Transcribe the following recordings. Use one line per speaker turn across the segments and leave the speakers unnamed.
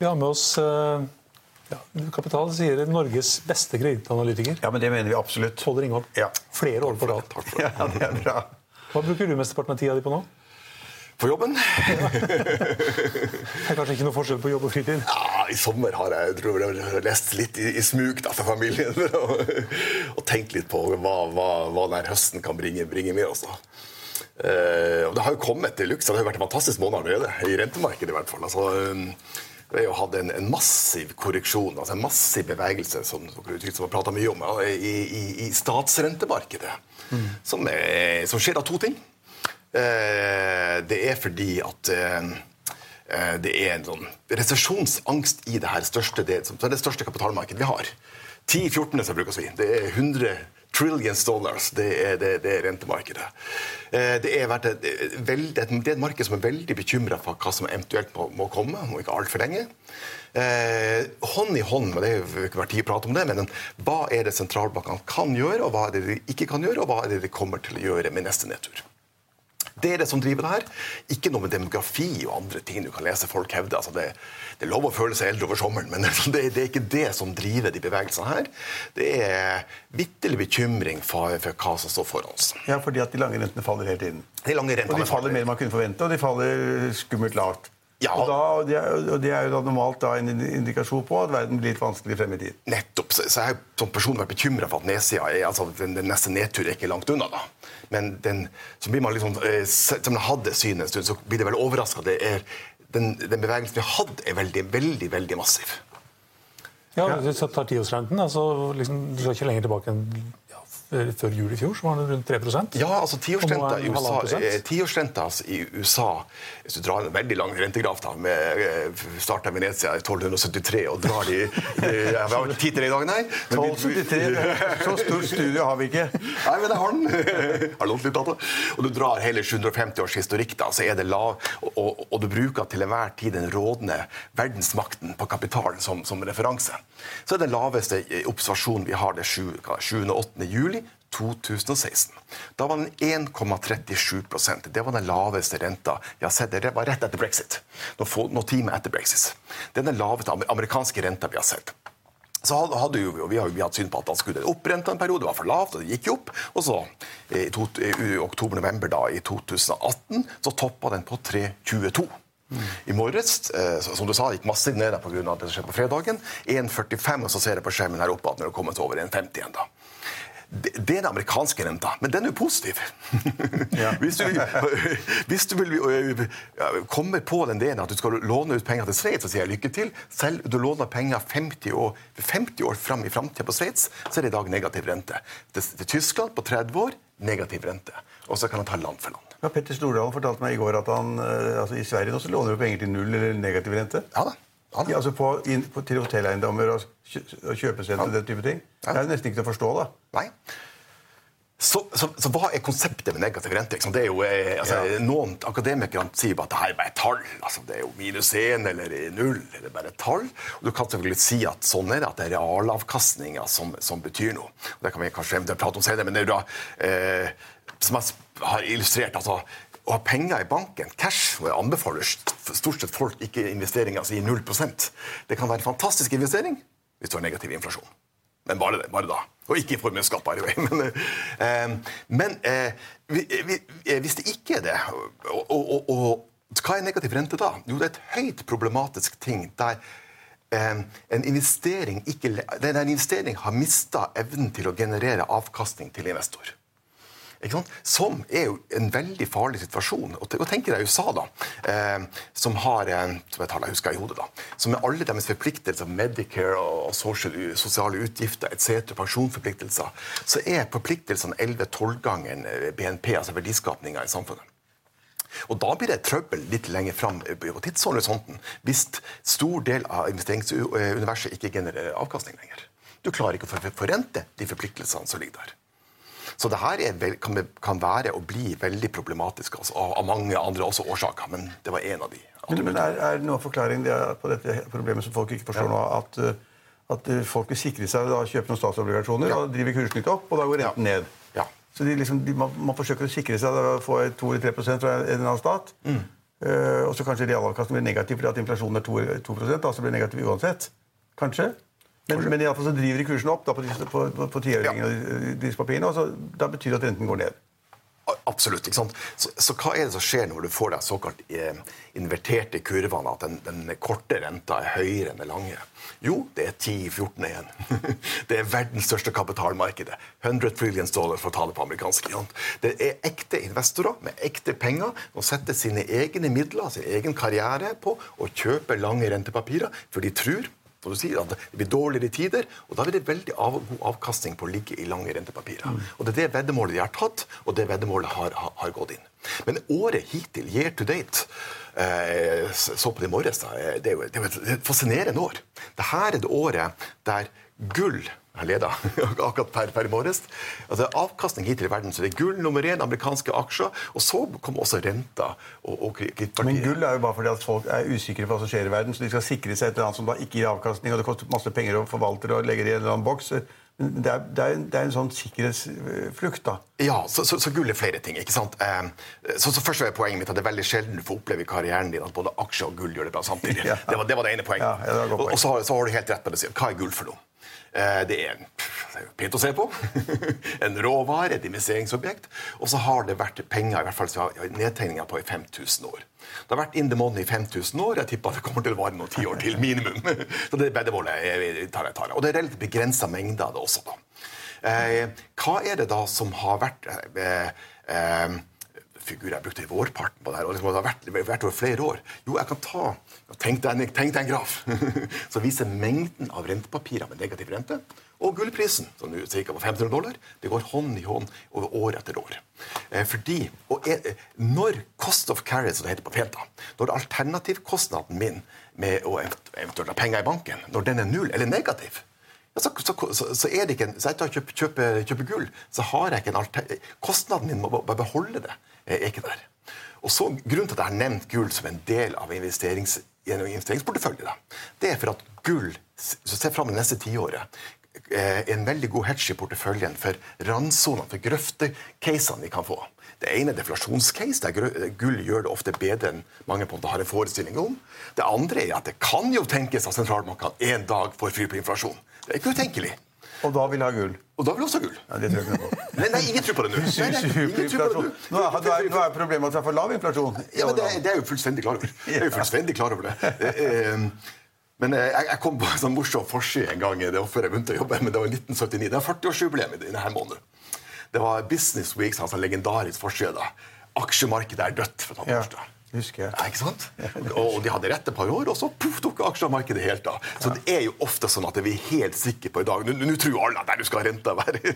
Vi har med oss eh, ja, Kapital sier Norges beste kredittanalytiker.
Ja, men det mener vi absolutt.
Pål Ringholm.
Ja.
Flere år på rad.
Ja, det er bra.
Hva bruker du mesteparten av tida di på nå?
På jobben?
Det er kanskje ikke noe forskjell på jobb og fritid?
Ja, I sommer har jeg, tror jeg lest litt i, i smug da, for familien. og, og tenkt litt på hva, hva, hva denne høsten kan bringe, bringe med oss. Eh, og Det har jo kommet til luks. Det har vært en fantastisk måned allerede. I rentemarkedet i hvert fall. Altså, um, vi har hatt en, en, massiv korreksjon, altså en massiv bevegelse, som dere har prata mye om, i, i, i statsrentemarkedet. Mm. Som, er, som, skjer av to ting. Eh, det er fordi at eh, eh, det er en sånn resesjonsangst i det her største, det, det største kapitalmarkedet vi har. 10-14, som brukes si. Det er 100 trillions dollars. Det er, det, det er rentemarkedet. Det er, et, det er et marked som er veldig bekymra for hva som eventuelt må, må komme om ikke altfor lenge. Eh, hånd i hånd med det har ikke vært tid å prate om det, men hva er det sentralbankene kan gjøre, og hva er det de ikke kan gjøre, og hva er det de kommer til å gjøre med neste nedtur. Det er det som driver det her. Ikke noe med demografi og andre ting du kan lese folk hevde. Altså det, det, er lov å føle seg eldre over sommeren, men det, det, er ikke det som driver de bevegelsene her. Det er vitterlig bekymring for, for, hva som står foran oss.
Ja, fordi at de lange rentene faller hele tiden.
De lange rentene
og de faller mer enn man kunne forvente, og de faller skummelt lavt.
Ja.
Og, da, og, det er, og, det er, jo da normalt da en indikasjon på at verden blir litt vanskelig frem i tid.
Nettopp. Så, jeg har som person vært bekymra for at nedsida er, altså, den, den, neste nedtur er ikke langt unna. da. Men den, så blir man liksom, som man hadde synet en stund, så blir det vel overraska. Den, den bevegelsen vi har hatt, er veldig, veldig, veldig massiv.
Ja, Hvis du tar tiårsrenten, altså, liksom, du skal ikke lenger tilbake enn før jul i fjor så var den rundt 3
Ja, altså tiårsrenta i USA, tiårsrenta altså, i USA Hvis du drar en veldig lang rentegraf da, med eh, starta Venezia i 1273 og drar de, de Jeg har ikke tid til det i dag, nei.
1273, Så stort studio har vi ikke.
Nei, men det har den. har lånt litt data. Og du drar hele 750 års historikk, da, så er det lav, og, og, og, du bruker til enhver tid den rådende verdensmakten på kapitalen som, som referanse. Så er det laveste observasjonen vi har det 7. og 8. juli 2016. Da var den 1,37% Det var den laveste renta vi har sett. Det var rett etter brexit. Noen, timer etter brexit. Det er den laveste amerikanske renta vi har sett. Så hadde jo, Vi har jo hatt syn på at han skulle opprenta en periode, det var for lavt, og det gikk jo opp. Og så, i, i oktober-november da, i 2018, så toppa den på 3,22. Mm. I morges eh, som du sa, gikk massivt ned pga. det som skjedde på fredagen. 1,45, og så ser jeg på skjermen her oppe at når det kommer til over 1,50 igjen. da. Det, det er den amerikanske renta, men den er jo positiv. Ja. hvis, du, hvis, du, vil kommer på den delen at du skal låne ut penger til Sveits, så sier jeg lykke til. Selv om du låner penger 50 år, 50 år fram i framtida på Sveits, så er det i dag negativ rente. Til, til Tyskland på 30 år negativ rente. Og så kan han ta land for land.
Ja, Petter Stordalen fortalte meg i går at han, eh, altså i Sverige nå så låner du penger til null eller negativ rente.
Ja da. Ja,
altså på, inn, på, til hotelleiendommer og, og kjøpesentre og den type ting. Det er nesten ikke til å forstå. da.
Nei. Så, så, så, hva er konseptet med negativ rente? Det er jo, eh, altså, ja. Noen akademikere sier bare at det her er bare et tall. Altså, det er jo minus én eller null. eller bare et tall. Og Du kan selvfølgelig si at sånn er det, at det er realavkastninga som, som, betyr noe. Og det kan vi kanskje prate om senere, men det er jo da, eh, som jeg har illustrert altså, å ha penger i banken, cash, og jeg anbefaler stort sett folk ikke investeringer som i 0% Det kan være en fantastisk investering hvis du har negativ inflasjon. Men bare, det, bare da. Og ikke i formuesskatt, by the way. Men, eh, men eh, hvis det ikke er det, og, og, og, Hva er negativ rente da? Jo, det er et høyt problematisk ting der eh, en investering, ikke, en investering har mista evnen til å generere avkastning til investor. Som er jo en veldig farlig situasjon. Og tenk deg USA, da, eh, som har som jeg, taler, jeg husker i hodet da, som med alle deres forpliktelser, Medicare og social, sosiale utgifter etc., pensjonsforpliktelser, så er forpliktelsene 11-12 ganger eh, BNP, altså verdiskapninga i samfunnet. Og Da blir det trøbbel litt lenger fram på tidshorisonten hvis stor del av investeringsuniverset ikke genererer avkastning lenger. Du klarer ikke å forrente de forpliktelsene som ligger der. Så det her er, kan, kan, være og bli veldig problematisk altså, av mange andre også årsaker. Men det var en av de.
Men, men er, er, noen forklaring på dette problemet som folk ikke forstår nå? At, eh, at, eh, folk vil sikre seg da kjøpe noen statsobligasjoner, ja. og driver kursen litt opp, og da går renten ned. Ja. Så de liksom, de, man, man, forsøker å sikre seg å få 2-3 fra en eller annen stat. Mm. Uh, og så kanskje realavkastningen blir negativ fordi at inflasjonen er 2, 2 da, så blir det negativ uansett. Kanskje? Men, men iallfall så driver de kursen opp da, på, på, på, på tiåringen og disse papirene, og så, da betyr det at renten går ned.
Absolutt. ikke sant? Så, så, hva er det som skjer når du får de såkalt eh, inverterte kurvene, at den, den, korte renta er høyere enn den lange? Jo, det er 10-14 igjen. det er verdens største kapitalmarked. 100 trillions dollar, for å tale på amerikansk. Det er ekte investorer med ekte penger som setter sine egne midler, sin egen karriere, på å kjøpe lange rentepapirer, for de tror som du sier, at Det blir dårligere tider, og da blir det veldig av, god avkastning på å ligge i lange rentepapirer. Mm. Og Det er det veddemålet de har tatt, og det veddemålet har, har, har gått inn. Men året hittil, year to date eh, Så på det i morges, da, eh, det er jo det er et fascinerende år. Dette er det året der gull har leda akkurat per, per morges. Altså, avkastning hittil i verden så det er gull nummer én, amerikanske aksjer. Og så kommer også renta. Og, og
Men gull er jo bare fordi at folk er usikre på hva som skjer i verden. Så de skal sikre seg et eller annet som da ikke gir avkastning, og det koster masse penger å forvalte det og legge det i en eller annen boks. Det er, det, er, det er, en sånn sikkerhetsflukt, da.
Ja, så, så, så, gull er flere ting. ikke sant? Eh, så, så først er Poenget mitt at det er veldig sjelden du får oppleve i karrieren din at både aksjer og gull gjør det bra samtidig. Ja. Det, var, det, var, det ene poenget. Ja, ja, og, og så, har du helt rett på det. Hva er gull for noe? Eh, det er pent å se på. en råvare, et investeringsobjekt. Og så har det vært penger, i hvert fall nedtegninger på i 5000 år. Det har vært in the money i 5000 år. Jeg tipper det kommer til å vare noen tiår til minimum. Så det veddemålet tar jeg tar. Og det er relativt begrensa mengder av det også. da. Eh, hva er det da som har vært eh, eh, figur jeg brukte i vårparten på det her, og liksom, det har vært, vært, over flere år. Jo, jeg kan ta Tenk deg en, tenk deg en graf som viser mengden av rentepapirer med negativ rente, og gullprisen, som nå ca. på 500 dollar. Det går hånd i hånd over år etter år. Eh, fordi, og er, Når cost of carry, som det heter på pent, når alternativkostnaden min med å eventuelt ha penger i banken, når den er null eller negativ, så, så, så, så, er det ikke en, så etter å kjøpe, kjøpe, kjøpe, gull, så har jeg ikke en alter, Kostnaden min må bare beholde det. er ikke der. Og så, Grunnen til at jeg har nevnt gull som en del av investerings, investeringsportefølje, det er for at gull så ser fram det neste tiåret, er en veldig god hedge i porteføljen for randsonene, for grøftecasene vi kan få. Det ene er deflasjonscase, der gull gjør det ofte bedre enn mange på en har en forestilling om. Det andre er at det kan jo tenkes at sentralbankene en dag får fyr på inflasjon. Det er ikke utenkelig.
Og da vil ha gull.
Og da vil også ha gull.
Ja, det tror jeg ikke
Nei, nei, ingen tror på det nå.
Superinflasjon. Nå, er, nå er problemet at det er for lav inflasjon.
Ja, men det, det er jo fullstendig klar over. Jeg er jo fullstendig klar over det. Eh, men eh, jeg, jeg, kom på en sånn morsom forside en gang det var før jeg begynte å jobbe. men Det var 1979. Det er 40-årsjubileum i denne måneden. Det var Business Weeks, altså legendarisk forside. Aksjemarkedet er dødt. for ta ja.
Husker jeg.
Ja, ikke sant? Og de hadde rett et par år, og så puff, tok aksjemarkedet helt av. Så det er jo ofte sånn at vi er helt sikre på i dag Nå tror alle at du skal ha renta være,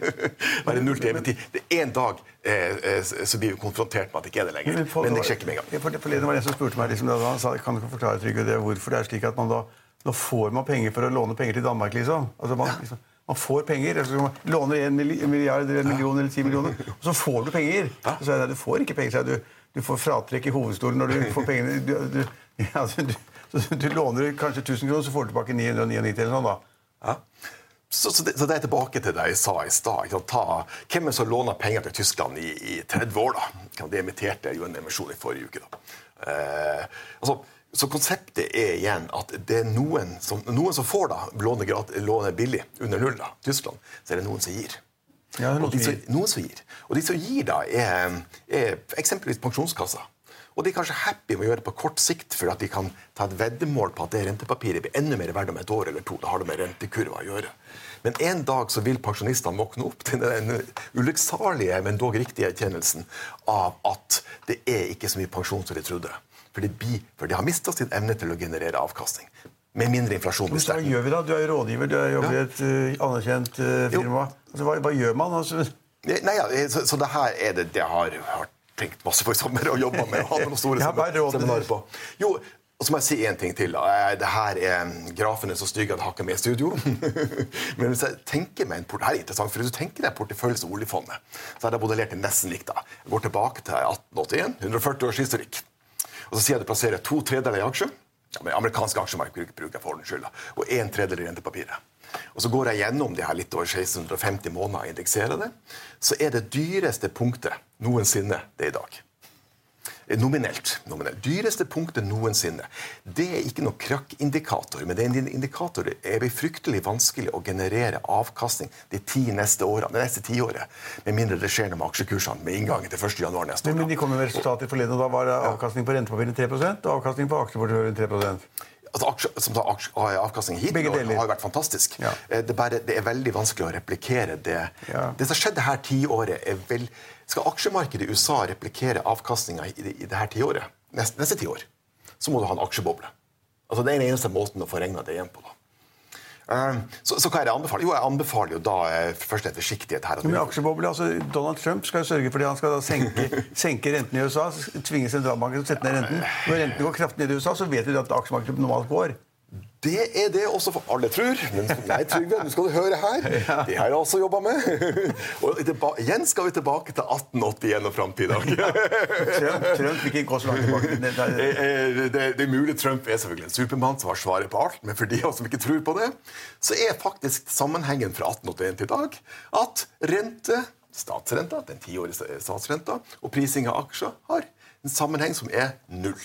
være null til evig tid. Det er en dag eh, eh, så blir vi konfrontert med at det ikke er det lenger. Men, for, Men det sjekker ikke med en gang.
For, Forleden var det en som spurte meg liksom, da, sa, kan du forklare Trygve, det, hvorfor det er slik at man da nå får man penger for å låne penger til Danmark, liksom. Altså, man, liksom man får penger. Altså, man låner en milliard eller en million eller ti millioner, og så får du penger. Så sier jeg, du får ikke penger. Så jeg, du, du får fratrekk i hovedstolen når du får pengene. Du, du, ja, du, du, låner kanskje 1000 kroner, så får du tilbake 999 eller noe. da. Ja.
Så, så, det, så, det, er tilbake til det jeg sa i stad. Hvem er som låner penger til Tyskland i, i 30 år? da? Det emitterte jo en emisjon i forrige uke. da. Eh, altså, så konseptet er igjen at det er noen som, noen som får da, låne billig, under null, da, Tyskland, så er det noen som gir.
Ja,
noen, som, noen som gir. Og de som gir, da, er, er eksempelvis pensjonskasser. Og de er kanskje happy med å gjøre det på kort sikt, for at de kan ta et veddemål på at det rentepapiret blir enda mer verdt om et år eller to. Det har det med rentekurva å gjøre. Men en dag så vil pensjonistene våkne opp til den ulykksalige, men dog riktige erkjennelsen av at det er ikke så mye pensjon som de trodde. For de, blir, for de har mista sin evne til å generere avkastning. Med mindre inflasjon.
Men hva gjør vi da? Du er jo rådgiver, du jobber i
Ja.
et uh, anerkjent uh, firma. Altså, hva, hva gjør man? Altså,
Nei, ja, så, så det her er det det jeg har, har tenkt masse på i sommer og jobba med. og hatt noen store
er
seminarer på. Jo, og så må jeg si en ting til. Eh, Det her er Grafen er så stygg at jeg har ikke med i studio. Men hvis jeg tenker meg en port, her er interessant, for hvis du tenker deg porteføljen til oljefondet, så har jeg modellert det nesten likt. da. Jeg går tilbake til 1881, 140 års historikk. Og så sier jeg at du plasserer to tredeler i aksjer. Ja, men Amerikanske aksjemarked bruker jeg for ordens skyld. Og en tredjedel i rentepapiret. Og så går jeg gjennom de her litt over 1650 måneder og indekserer det. Så er det dyreste punktet noensinne det er i dag. Eh, Nominelt. nominelt. Dyreste punktet noensinne. Det er ikke noe krakkindikator, men det er en indikator det er fryktelig vanskelig å generere avkastning de ti neste årene, det neste tiåret. Med mindre det skjer noe med aksjekursene med inngangen til 1. januar neste år.
men de kom med resultater forleden, og da var det avkastning på rentepapirene 3 og avkastning på aksjeporteføljen 3
Altså, aksje, som da, aksje, avkastning hittil har jo vært fantastisk.
Ja.
Eh, Det, bare, det er veldig vanskelig å replikere det.
Ja.
Det som skjedde her tiåret, er vel Skal aksjemarkedet i USA replikere avkastninga i, det- i det her tiåret, neste, neste tiår, så må du ha en aksjeboble. Altså, det er den eneste måten å få regna det igjen på. da. Eh, Så, så hva er det jeg anbefaler? Jo, jeg anbefaler jo da eh, først en forsiktighet her.
Men aksjeboble, altså Donald Trump skal jo sørge for det. Han skal da senke, senke renten i USA. Tvinge sentralbanken til å sette ned renten. Når renten går kraftig ned i USA, så vet vi at aksjemarkedet normalt går.
Det er det også for alle tror. Men nei, Trygve, nå skal du høre her. Det har jeg også jobba med. Og igjen skal vi tilbake til 1881 og fram til i dag.
Trump, Trump vil ikke gå så langt tilbake. Det,
Eh, eh, Det, det er mulig Trump er selvfølgelig en supermann som har svaret på alt, men for de av oss som ikke tror på det, så er faktisk sammenhengen fra 1881 til i dag at rente, statsrenta, den tiårige statsrenta, og prising av aksjer har en sammenheng som er null.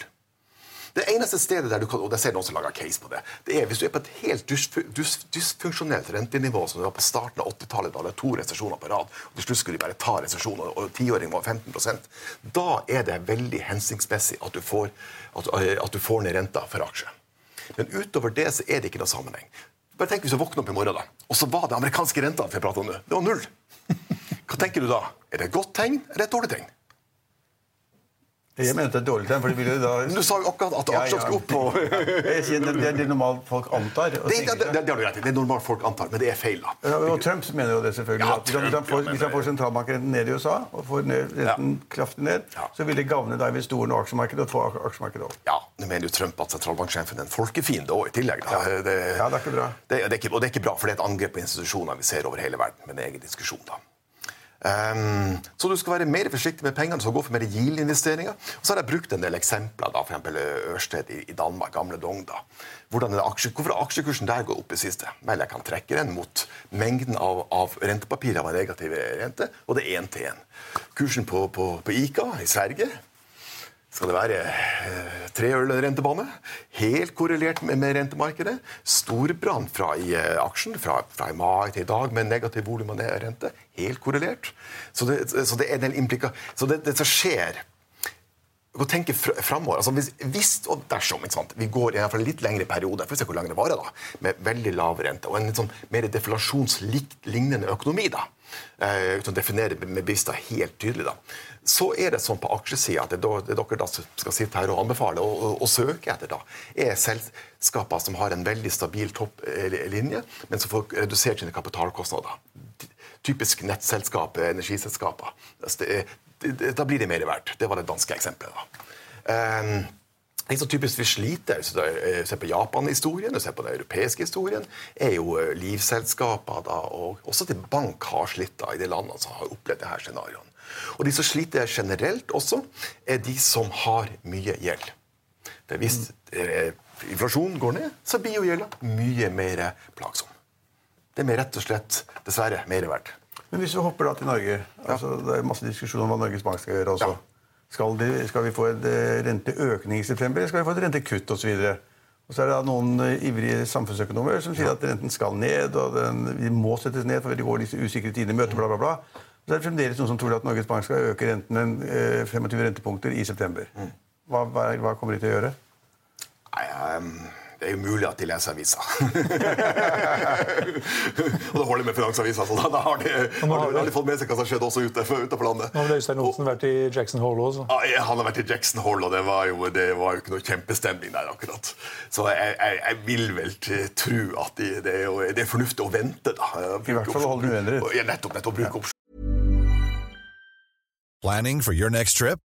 Det eneste stedet der du kan, og det ser noen som lager case på det, det er hvis du er på et helt dysfunksjonelt rentenivå som du var på starten av 80-tallet, da det var to resesjoner på rad, og til slutt skulle de bare ta resesjoner, og tiåringen var 15% da er det veldig hensiktsmessig at du får, at, eh, at du får ned renta for aksjer. Men utover det så er det ikke noe sammenheng. Bare tenk hvis du våkner opp i morgen, da, og så var det amerikanske renta vi prater om nå. Det var null. Hva tenker du da? Er det et godt tegn eller et dårlig tegn?
Jeg mente et dårlig tegn, for det ville da
Du sa jo akkurat at
aksjene
skulle opp
Jeg sier Det det er det normalt folk antar.
Det, det, det, det har du rett i. Det er normalt folk antar, men det er feil. da.
Ja, og Trump mener jo det, selvfølgelig.
Ja,
hvis, han, får, hvis han får sentralbankrenten ned i USA, og får ned, renten kraftig ned,
Ja.
så vil det gagne da investorene og aksjemarkedet og få aksjemarkedet opp.
Ja, Nå mener jo Trump at sentralbanksjefen er en folkefiende òg, i tillegg. Da. Det,
Ja, det er ikke bra.
Det, det er ikke, og det er ikke bra, for det er et angrep på institusjoner vi ser over hele verden. Men det er egen diskusjon, da. Ehm, så du skal være mer forsiktig med pengene, så gå for mer Yield-investeringer. Og så har jeg brukt en del eksempler, da, f.eks. Ørsted i, i Danmark, gamle Dong. da. Aksje, hvorfor har aksjekursen der gått opp i siste? Vel, jeg kan trekke den mot mengden av, av rentepapirer med negativ rente, og det er én til én. Kursen på, på, på Ica i Sverige skal det være eh, tre øl rentebane. Helt korrelert med, rentemarkedet. Storbrann fra i eh, aksjen fra, fra i mai til i dag med negativ volum og rente. Helt korrelert. Så det, så det er den implika... Så det, det som skjer å tenke fr framover. Altså hvis, hvis og dersom sant? vi går i en litt lengre periode, for å se hvor lenge det varer, da, med veldig lav rente og en litt sånn mer deflasjonslignende økonomi, da, eh, uten å definere med bevissthet helt tydelig, da, så er det sånn på aksjesida at det, det dere da skal sitte her og anbefale og, og, og søke etter, da, er selskaper som har en veldig stabil topplinje, men som får redusert sine kapitalkostnader. Typisk nettselskap, energiselskaper. Altså da blir det mer verdt. Det var det danske eksempelet. da. Um, det som typisk vi sliter hvis du eh, ser på Japan-historien og ser på den europeiske historien, er jo eh, livselskaper da, og også til bank har slitt da, i de landene som har opplevd disse scenarioene. Og de som sliter generelt også, er de som har mye gjeld. For hvis eh, inflasjonen går ned, så blir jo gjelda mye mer plagsom. Det er mer rett og slett, dessverre, mer verdt.
Men hvis vi hopper da til Norge altså, Det er masse diskusjon om hva Norges Bank skal gjøre også. Skal, de, skal vi få en eh, renteøkning i september, eller skal vi få et rentekutt osv.? Og så er det noen eh, ivrige samfunnsøkonomer som sier at renten skal ned, og den, vi må settes ned, for det går disse usikre tider i møte, bla, bla, bla. Og så er det fremdeles noen som tror at Norges Bank skal øke renten en, eh, 25 rentepunkter i september. Hva, hva, hva kommer de til å gjøre?
Nei, um, det er umulig at de leser avisa. og det holder med Finansavisa. så da, da har de, har de, har de fått med seg hva som skjedde også ute, utenfor landet.
Nå har Øystein Olsen vært i Jackson Hole også.
Ja, han har vært i Jackson Hole, og det var jo, det var jo ikke noe kjempestemning der. akkurat. Så jeg, jeg, jeg vil vel tro at de, det, er jo, det, er fornuftig å vente. da.
I hvert fall holde det uendret.
Ja, nettopp, nettopp, bruke opsjon.
Planning for your next trip?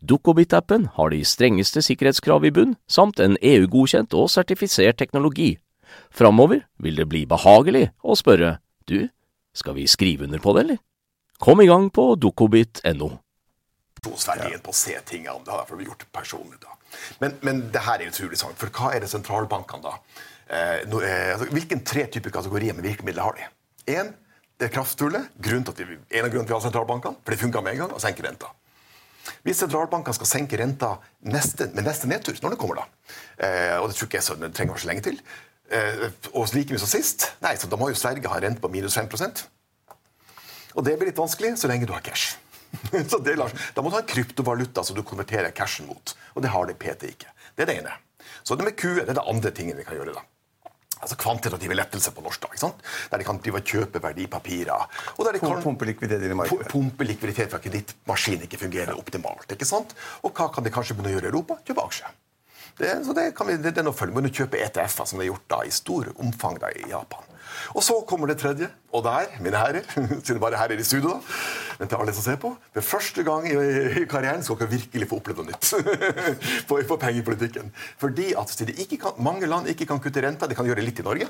Dukkobit-appen har de strengeste sikkerhetskrav i bunn, samt en EU-godkjent og sertifisert teknologi. Framover vil det bli behagelig å spørre du, skal vi skrive under på det, eller? Kom i gang på dukkobit.no.
Verdien på å se tingene. Det har derfor gjort personlig. da. Men, men det her er utrolig sant, for hva er det sentralbankene da? Eh, no, eh, altså, hvilken tre typer kategorier med virkemidler har de? En, det kraftfulle. Grunn en av grunnene til at vi har sentralbankene, for det funka med en gang, å senke renta. Hvis sentralbankene skal senke renta neste, med neste nedtur, når det kommer, da, eh, og det tror ikke jeg så, det trenger så lenge til, eh, og like mye som sist, nei, så da må jo Sverige ha rente på minus 5 Og det blir litt vanskelig så lenge du har cash. så det, Da må du ha en kryptovaluta som du konverterer cashen mot. Og det har det PT ikke. Det er det ene. Så det med QE det er det andre tingen vi kan gjøre. da. Altså Kvantitative lettelser på norsk, da, ikke sant? der de kan drive og kjøpe verdipapirer. og der de kan
Pumpe likviditet inn i markedet.
Pumpe likviditet for at kredittmaskinen ikke fungerer optimalt. ikke sant? Og hva kan de kanskje begynne å gjøre i Europa? Kjøpe aksjer. Det, så det, kan vi, det, det er noe følge. med å kjøpe ETF-er, som det er gjort da i stor omfang da i Japan. Og så kommer det tredje, og der, mine herrer, siden bare her er i studio, da, men til alle som ser på, for første gang i, karrieren skal dere virkelig få oppleve noe nytt på, på pengepolitikken. Fordi at kan, mange land ikke kan kutte renta. De kan gjøre litt i Norge.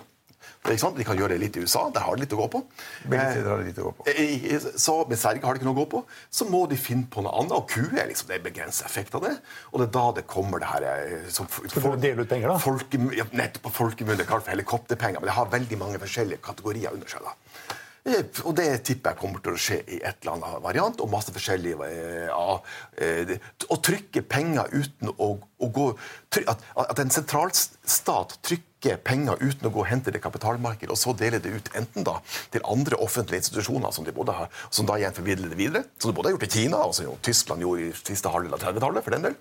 De kan gjøre det litt i USA. Der har de litt å gå på.
Å gå på.
Eh, så Med Sverige har de ikke noe å gå på. Så må de finne på noe annet. Og Q er liksom det begrenset effekt av det. Og det er da det kommer det her
eh, som, Skal du dele ut penger, da?
Folke, ja, nettopp på folkemunne kalt for helikopterpenger. Men det har veldig mange forskjellige kategorier under seg. da. Eh, og det tipper jeg kommer til å skje i et eller annet variant. og masse forskjellige ja, Å trykke penger uten å, å gå at, at en sentralstat trykker penger uten å gå og hente det kapitalmarkedet, og så dele det ut enten da til andre offentlige institusjoner, som de både har, som da igjen formidler det videre, som de både har gjort i Kina, og som Tyskland gjorde i siste halvdel av 30-tallet, for den del,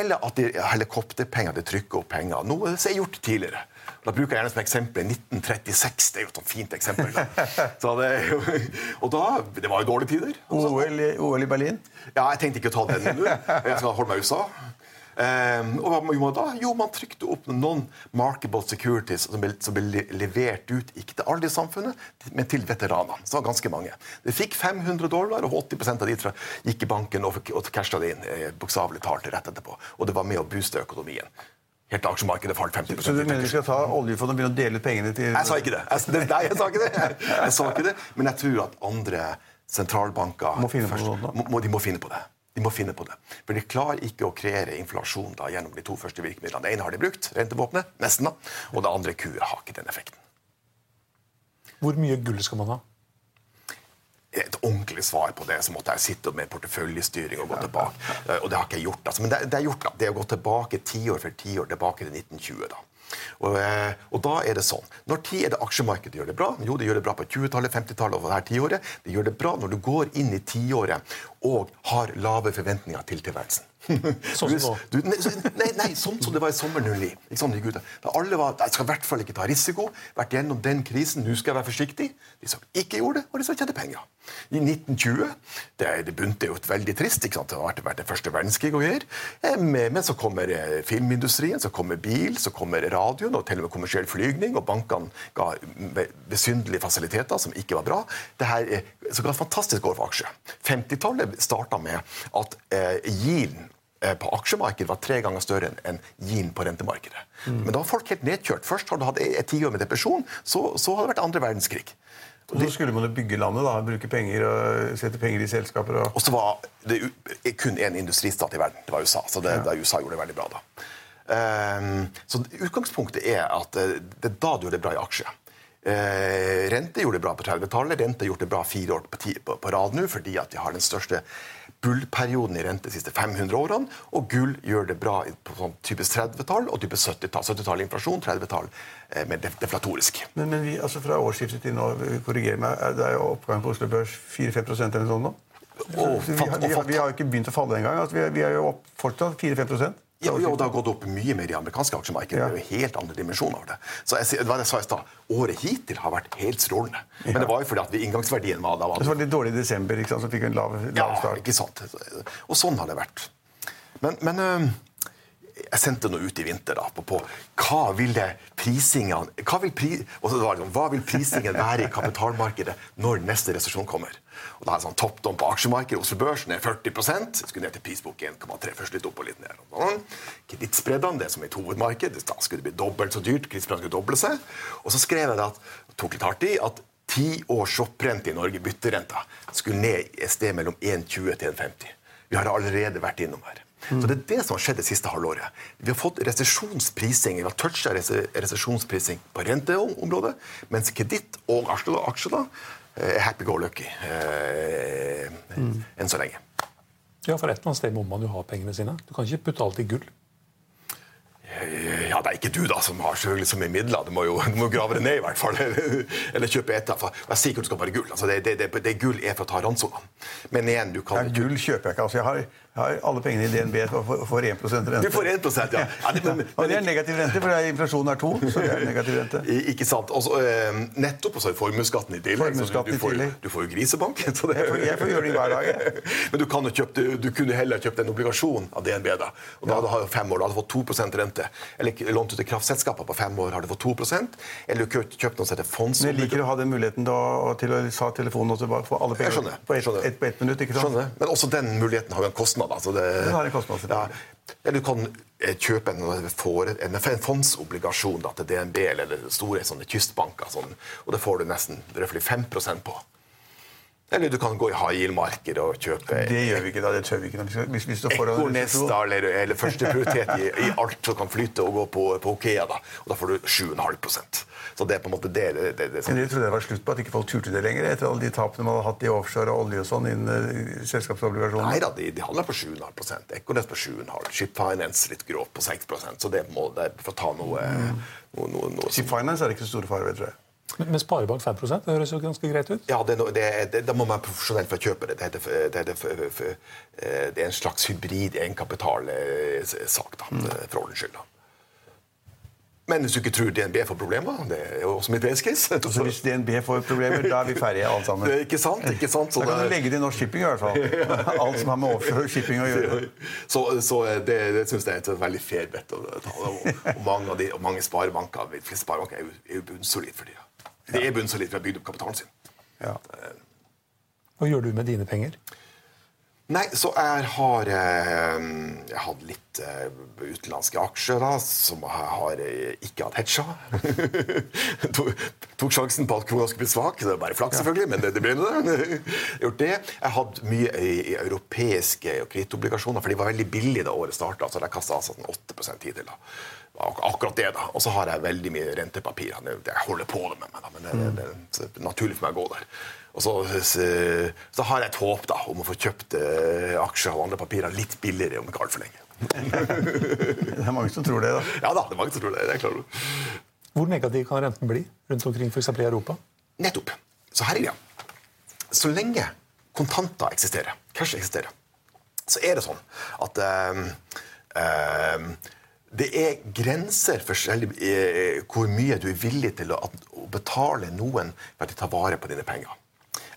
eller at de helikopterpenger de trykker opp penger. Noe som er gjort tidligere. Da bruker jeg gjerne som eksempel 1936. Det er jo et sånt fint eksempel. Så det, og da, det var jo dårlige tider.
OL, OL i Berlin?
Ja, Jeg tenkte ikke å ta den nå. Jeg skal holde meg i USA. Um, og hva gjorde man da? Jo, man trykte opp noen markable securities som ble, som ble levert ut ikke til alle i samfunnet, men til veteranene. Så ganske mange. De fikk 500 dollar, og 80% av de gikk i banken og, og casha det inn eh, bokstavelig talt rett etterpå. Og det var med å booste økonomien. Helt aksjemarkedet falt 50
Så du mener vi skal ta oljefondet og begynne å dele ut pengene til
Jeg sa ikke det. Jeg, nei, jeg sa ikke det. Jeg sa ikke det. Men jeg tror at andre sentralbanker
må finne på,
må, de må finne på det. De må finne på det. For de klarer ikke å kreere inflasjon da, gjennom de to første virkemidlene. Det ene har de brukt, rentevåpenet, nesten, da, og det andre kuet har ikke den effekten.
Hvor mye gull skal man ha?
Et ordentlig svar på det, så måtte jeg sitte med porteføljestyring og gå tilbake. Og det har ikke jeg gjort. Altså. Men det, det er gjort da. det å gå tilbake tiår for tiår tilbake til 1920. da. Og, eh, og, da er det sånn. Når tid er det aksjemarkedet gjør det bra? Jo, det gjør det bra på 20-tallet, 50-tallet og dette tiåret. Det gjør det bra når du går inn i tiåret og har lave forventninger til tilværelsen.
Sånn som du,
Du, nei, nei, sånn som det var i sommer 09. Sånn, da alle var, Jeg skal i hvert fall ikke ta risiko. Vært gjennom den krisen. Nå skal jeg være forsiktig. De som ikke gjorde det, og de som tjente penger. I 1920 Det, det begynte jo veldig trist. ikke sant? Det har vært det første verdenskrig og greier. Eh, men så kommer eh, filmindustrien, så kommer bil, så kommer radioen og til og med kommersiell flygning, og bankene ga besynderlige fasiliteter som ikke var bra. Det her så ga et fantastisk år for aksjer. 50-tallet starta med at eh, Yielden Eh, på aksjemarkedet var tre ganger større enn gien på rentemarkedet. Mm. Men da var folk helt nedkjørt. Først har du hatt et tiår med depresjon, så, så har det vært andre verdenskrig.
Og så skulle man jo bygge landet, da, bruke penger og sette penger i selskaper. Og,
og så var det kun én industristat i verden. Det var USA. Så det, ja. USA gjorde det veldig bra da. Um, så utgangspunktet er at eh, det er da du gjør det bra i aksje. Uh, rente gjorde det bra på 30-tallet. Rente gjorde det bra fire år på, på, på rad nå fordi at vi har den største bullperioden i rente de siste 500 årene. Og gull gjør det bra på sånn typisk 30-tall og typisk 70-tall. 70-tall inflasjon, 30-tall eh, mer deflatorisk.
Men, men vi, altså fra årsskiftet til nå, korriger meg, det er jo oppgang på Oslo Børs 4-5 eller noe sånt nå? Og, vi, vi, har, vi, har jo ikke begynt å falle engang. Altså, vi, er jo opp fortsatt 4-5
ja, ja, det har gått opp mye mer i amerikanske aksjemarked. Ja. Det er jo helt andre dimensjoner av det. Så jeg, det jeg sa i stad, Året hittil har vært helt strålende. Ja. Men det var jo fordi at vi, inngangsverdien var da
var det. Var litt dårlig i desember, ikke sant? så fikk vi en lav, lav start.
Ja, ikke sant. Og sånn har det vært. Men, men jeg sendte noe ut i vinter da, på, på hva ville prisingen hva vil, pri, liksom, hva vil prisingen være i kapitalmarkedet når neste resesjon kommer? Og da er det sånn Toppdom på aksjemarkedet. Oslo Børs ned 40% Skulle ned til prisbok 1,3. Først litt opp og litt ned. Sånn. Kredittspreddene, det som er et hovedmarked, da skulle det bli dobbelt så dyrt. Kredittspreddene skulle doble seg. Og så skrev jeg at, tok litt hardt i at ti års shopprente i Norge, bytterenta, skulle ned et sted mellom 1,20 til 1,50. Vi har allerede vært innom her. Så Det er det som har skjedd det siste halvåret. Vi har fått resesjonsprising, vi har toucha resesjonsprising på renteområdet, mens kreditt og aksjer happy go lucky eh, mm. enn så lenge.
Ja, for et eller annet sted må man jo ha pengene sine. Du kan ikke putte alt i gull.
Ja, det er ikke du da som har så mye midler. Du må jo du må grave det ned, i hvert fall. Eller kjøpe etter. Jeg sier ikke at du skal bare gull. Altså, det, det, det, det, gull er for å ta randsonene. Men igjen, du kan
ja, Gull kjøper jeg ikke. Altså, jeg har jeg har alle pengene i DNB får for 1 rente.
Du får 1 ja. ja
det, men, og det er negativ rente, for inflasjonen er to. så det er negativ rente.
Ikke sant. Også, eh, nettopp også formuesskatten i tillegg. Du, du, får, du, får, jo grisebank.
jeg, får, jeg, får, gjøre det hver dag.
men du, kan jo kjøpt, du kunne heller kjøpt en obligasjon av DNB. da. Og da hadde du fem år, da hadde du fått 2% rente. Eller lånt ut til kraftselskaper på fem år, har du fått 2% Eller du kjøpt noe som heter fonds...
Men jeg liker å ha den muligheten da, til å ta telefonen og få alle pengene på ett et, et minutt. ikke sant?
Skjønner. Men også den muligheten har jo en kostnad. Altså det
har en kostnad.
Ja. Eller du kan eh, kjøpe en, en, en fondsobligasjon da, til DNB eller store sånne kystbanker, sånn, og det får du nesten 5% på. Eller du kan gå i yield-markedet og kjøpe
Det gjør vi ikke, da. Det tør vi ikke. Hvis, hvis
Ekornesta eller, eller førsteprioritet i, i alt som kan flyte og gå på, på Okea. Da. Og da får du 7,5% Så det er på en måte det, det, det, det
Dere trodde det var slutt på at ikke folk turte det lenger? Etter alle de tapene man hadde hatt i offshore og olje og sånn innen uh, selskapsobligasjoner?
Nei da, de, de handler på 7,5% Ekornes på 7,5 Ship Finance litt grovt på 6% Så det, må, det for å ta noe, mm. noe, noe, noe
Ship Finance er det ikke så store fare ved, tror jeg.
Men Sparebank 5% det høres jo ganske greit ut?
Ja, det, det, Da må man være profesjonell for å kjøpe det. Det, heter, det, heter, eh, det er en slags hybrid egenkapitalsak, da, mm. for ordens skyld. da. Men hvis du ikke tror DNB får problemer Det er jo også mitt base case.
Så hvis DNB får problemer, da er vi ferdige alle sammen?
Ikke sant? ikke sant?
Så da kan du legge det i Norsk Shipping i hvert fall. Alt som har med offshore shipping å gjøre.
Så, så det, det syns jeg er et veldig fair bet. Og, og, mange, de, og mange sparebanker, sparebanker er jo, er jo bunnsolide for tida. Det er bunnsolid for å ha bygd opp kapitalen sin. Ja.
Hva gjør du med dine penger?
Nei, så jeg har eh, Jeg hadde litt eh, utenlandske aksjer da, som jeg har eh, ikke hatt hedga. tok, sjansen på at krona skulle bli svak. Det er bare flaks, selvfølgelig, men det, det ble det. Gjort det. Jeg hadde mye i, europeiske kredittobligasjoner, for de var veldig billige da året starta. Så jeg kasta altså 8% hittil. da akkurat det. da. Og så har jeg veldig mye rentepapir. Jeg holder på det med meg, da, men det, det, det, er naturlig for meg å gå der. Og så, så, så, har jeg et håp da, om å få kjøpt eh, aksjer og andre papirer litt billigere om ikke altfor lenge.
det er mange som tror det, da.
Ja da, det er mange som tror det. det er klart.
Hvor negativ kan renten bli rundt omkring f.eks. i Europa?
Nettopp. Så her er greia. Så lenge kontanter eksisterer, cash eksisterer, så er det sånn at uh, uh, det er grenser for selv, eh, hvor mye du er villig til å, å betale noen for at de tar vare på dine penger.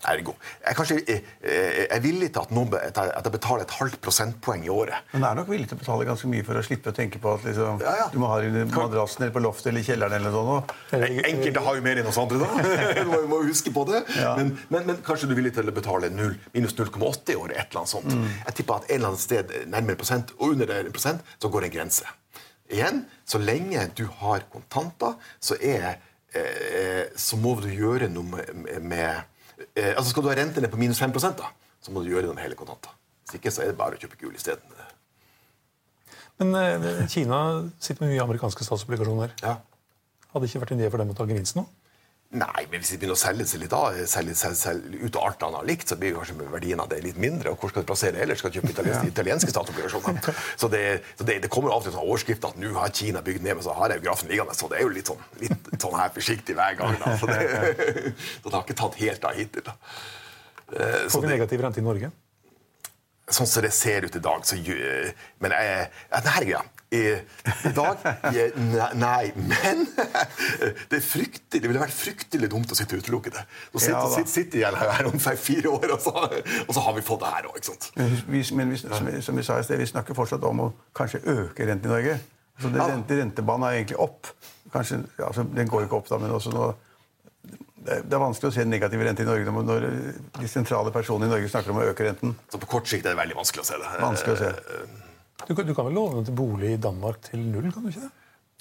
Ergo. Jeg, kanskje, jeg, jeg er villig til at, noen, at jeg betaler et halvt prosentpoeng i året.
Men er nok villig til å betale ganske mye for å slippe å tenke på at liksom, ja, ja. du må ha det madrassen eller på loftet eller i kjelleren eller noe.
Enkelte har jo mer enn oss andre, da. du må, huske på det. Ja. Men, men, men, kanskje du er villig til å betale 0, minus 0,8 i året. et eller annet sånt. Mm. Jeg tipper at en eller annen sted nærmere prosent og under en prosent så går det en grense. Igjen, så lenge du har kontanter, så, er, eh, så må du gjøre noe med, med eh, altså Skal du ha rentene på minus 5 da, så må du gjøre noe med hele kontanter. Hvis ikke så er det bare å kjøpe gull isteden.
Men eh, Kina sitter med mye amerikanske statsobligasjoner.
Ja.
Hadde det ikke vært en idé for dem å ta gevinsten nå?
Nei, men hvis de begynner å selge seg litt av, selge, selge, selge ut av alt har likt, så blir kanskje verdien av det litt mindre. Og hvor skal du plassere ellers? Skal du kjøpe italienske, italienske statsobligasjoner? Så, det, så det, det, kommer av og til sånn overskrift at nå har Kina bygd ned, men så har jeg jo grafen liggende. Så det er jo litt sånn, litt sånn her forsiktig hver gang. Da. Så, det, så det har ikke tatt helt av hittil. da.
Eh, Får vi negativ rente i Norge?
Sånn som det ser ut i dag, så Men jeg, er greia. I, I, dag Nei, men det, er fryktelig, det ville vært fryktelig dumt å sitte utelukket. Så sitter, ja, sitter, sitte jeg her om fire år, og så, og så har vi fått det her òg.
Men, vi, men vi, som, som, vi sa i sted, vi snakker fortsatt om å kanskje øke renten i Norge. Så det, rente, rentebanen er egentlig opp. Kanskje, altså, den går ikke opp, da, men også nå det er vanskelig å se negativ rente i Norge når de sentrale personene i Norge snakker om å øke renten.
Så på kort sikt er det veldig vanskelig å se det.
Vanskelig å se.
Du du kan vel låne til bolig i Danmark til null? kan du ikke det?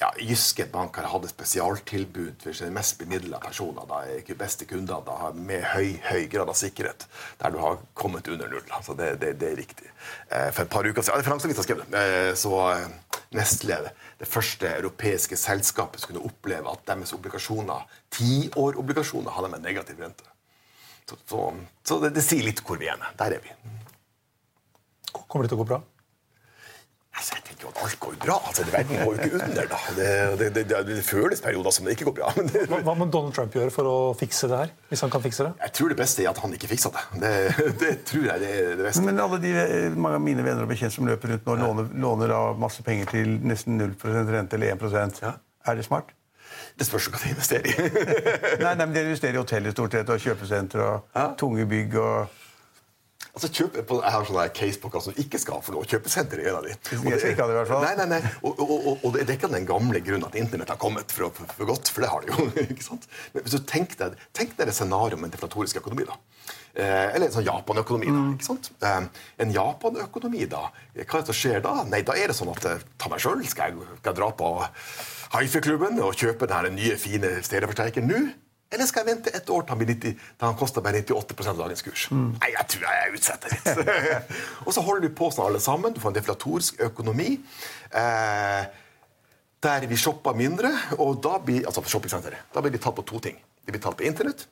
Ja, Jyske Bank har hatt et spesialtilbud for sine mest bemidla personer. da ikke beste kunder da, med høy høy grad av sikkerhet, der du har kommet under null. Så det, det, det er riktig. Eh, for et par uker siden, ja, Finansavisen skrev det, eh, så eh, Nestle, det første europeiske selskapet, skulle oppleve at deres obligasjoner, tiårobligasjoner hadde med negativ rente. Så, så, så det, det sier litt hvor vi er. Der er vi.
Kommer det til å gå bra?
Altså, jeg tenker jo at alt går bra. Altså, verden går jo ikke under. da. Det, det, det, det føles perioder som det ikke går bra.
hva, hva må Donald Trump gjøre for å fikse det her? hvis han kan fikse det?
Jeg tror det beste er at han ikke fikser det. Det, tror jeg det er det beste.
Men alle de, mange av mine venner og bekjente som løper rundt nå, ja. låner, låner av masse penger til nesten 0% rente eller 1 ja. Er det smart?
Det spørs hva de investerer i.
nei, nei, men De investerer i hoteller stort sett, og kjøpesentre og ja. tunge bygg. og...
Altså, kjøp, jeg har sånne case på hva som ikke skal få lov. Kjøpesenter er en av de.
Og det, ikke det, i hvert fall.
Nei, nei, nei. Og, og, og, og, det er ikke den gamle grunnen at Internett har kommet for, for, for godt, for det har det jo. ikke sant? Men hvis du Tenk deg, tenk deg et scenario med en deflatorisk økonomi. da. Eh, eller en sånn Japan-økonomi. da, mm. ikke sant? Eh, en Japan-økonomi, da, hva er det som skjer da? Nei, Da er det sånn at eh, ta meg sjøl, skal, skal, jeg dra på hifi-klubben og kjøpe den nye, fine stereoforsterkeren nå? Eller skal jeg vente et år til han, 90, til han koster bare 98 av dagens kurs? Mm. Nei, jeg tror jeg utsetter litt. og så holder vi på sånn alle sammen. Du får en deflatorisk økonomi. Eh, der vi shopper mindre. Og da blir, altså da blir de tatt på to ting. De blir tatt på Internett,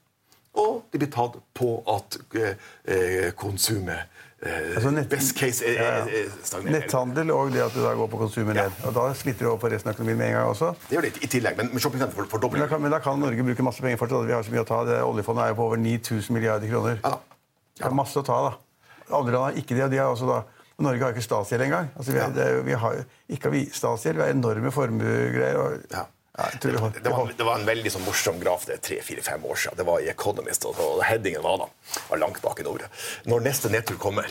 og de blir tatt på at eh, konsumet Eh, altså nett, best case er, ja,
er Netthandel og det at du da går på konsumer ned. Ja. Og Da smitter du over på resten av økonomien med en gang også.
Det gjør det i tillegg, men, men shoppingsentre fordobler.
Men, men da kan Norge bruke masse penger fortsatt. Vi har så mye å ta. Det, oljefondet er jo på over 9000 milliarder kroner. Ja, ja. Det er masse å ta, da. Andre land har ikke det. de har også da Norge har ikke statsgjeld engang. Altså, vi, har, det, vi har ikke statsgjeld, vi har enorme formuegreier. Ja.
Det, det, var, det, var, en veldig sånn morsom graf det er tre-fire-fem år siden. Det var i Economist, og, og headingen var da var langt bak i nord. Når neste nedtur kommer,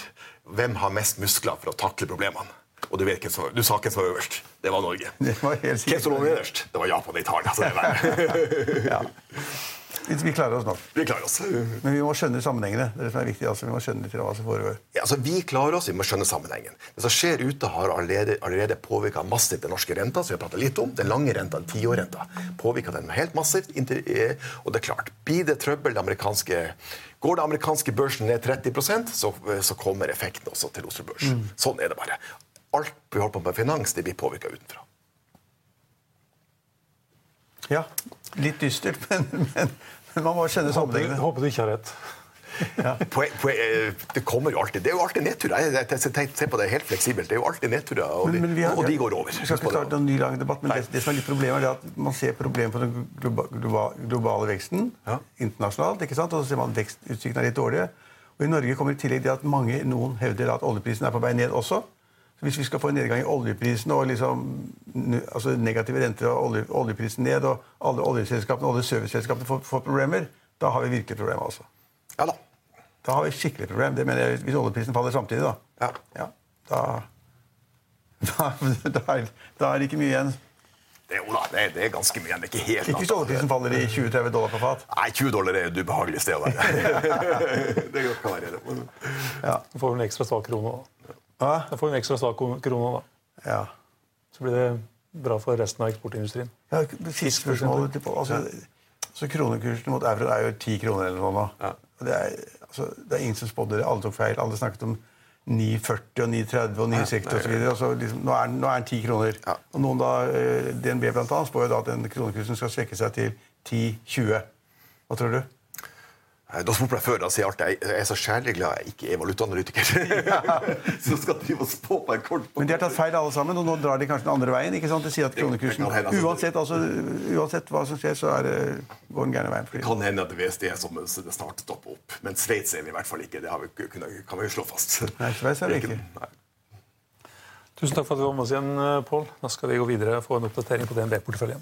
hvem har mest muskler for å takle problemene? Og du, vet, du sa hvem som var øverst. Det var Norge.
Det var hvem
som lå nederst? Det var Japan og Italia. Så det er
ja. Vi klarer oss nok.
Vi klarer oss.
Men vi må skjønne sammenhengene. Det er det som er viktig. Altså, vi må skjønne litt hva som foregår.
Ja, altså, vi klarer oss, vi må skjønne sammenhengen. Det som skjer ute, har allerede, allerede påvirka massivt den norske renta. som vi har pratet litt om. Den lange renta, tiårrenta, påvirka den helt massivt. Og det er klart, blir det trøbbel det amerikanske Går det amerikanske børsen ned 30% så, så kommer effekten også til Oslo Børs. Mm. Sånn er det bare. Alt vi holder på med finans, det blir påvirka utenfra.
Ja. Litt dystert, men, men, men man må skjønne sammenhengene.
Håper, håper du ikke har rett.
Ja. På, på, det kommer jo alltid Det er jo alltid nedturer. Jeg, jeg, jeg, ser på det helt fleksibelt. Det er jo alltid nedturer, og, de,
har,
og de går over.
Vi skal ikke starte en ny lang debatt, men det, det, som er litt problemet, er at man ser problemet på den globale, globale veksten ja. internasjonalt, ikke sant? og så ser man vekstutsiktene er litt dårlige. Og I Norge kommer i tillegg til at mange, noen hevder at oljeprisen er på vei ned også. Hvis vi skal få en nedgang i oljeprisen og liksom, altså negative renter og olje, oljeprisen ned, og alle oljeselskapene og alle serviceselskapene får, får, problemer, da har vi virkelig problemer. altså.
Ja da.
Da har vi skikkelig problem. Det mener jeg, Hvis oljeprisen faller samtidig, da.
Ja.
ja da, da, da, er, da er det ikke mye igjen.
Det, jo da, det, det, er ganske mye. Det er ikke helt
Ikke hvis oljeprisen faller i 20-30 dollar på fat?
Nei, 20 dollar er et ubehagelig sted å være. det kan være det.
Ja. Du får en ekstra svak krone da. Da får vi en ekstra svak krone, da.
Ja.
Så blir det bra for resten av eksportindustrien.
Ja, Siste spørsmålet altså, Så Kronekursen mot euro er jo 10 kroner eller noe nå. Ja. Det, er, altså, det er ingen som spådde det. Alle tok feil. Alle snakket om 9,40 og 9,30 og 9,60 osv. Altså, liksom, nå, er, nå er den 10 kroner. Ja. Og noen da, eh, DNB blant annet, spår jo da at den kronekursen skal svekke seg til 10,20. Hva tror du?
Eh, da spurte jeg før, da sier jeg alltid jeg er så kjærlig glad jeg ikke er valutaanalytiker. Så skal de spå på en kort
Men de har tatt feil alle sammen, og nå drar de kanskje den andre veien? ikke sant? De sier at kronekursen, uansett, altså, uansett hva som skjer, så er går den gærne veien.
Det kan hende at er som det snart stopper opp. Men Sveits er vi i hvert fall ikke. Det vi, kan vi jo slå fast.
Nei, Sveits er vi ikke.
Tusen takk for at du var med oss igjen, eh, Pål. Da skal vi gå videre og få en oppdatering på DNB-porteføljen.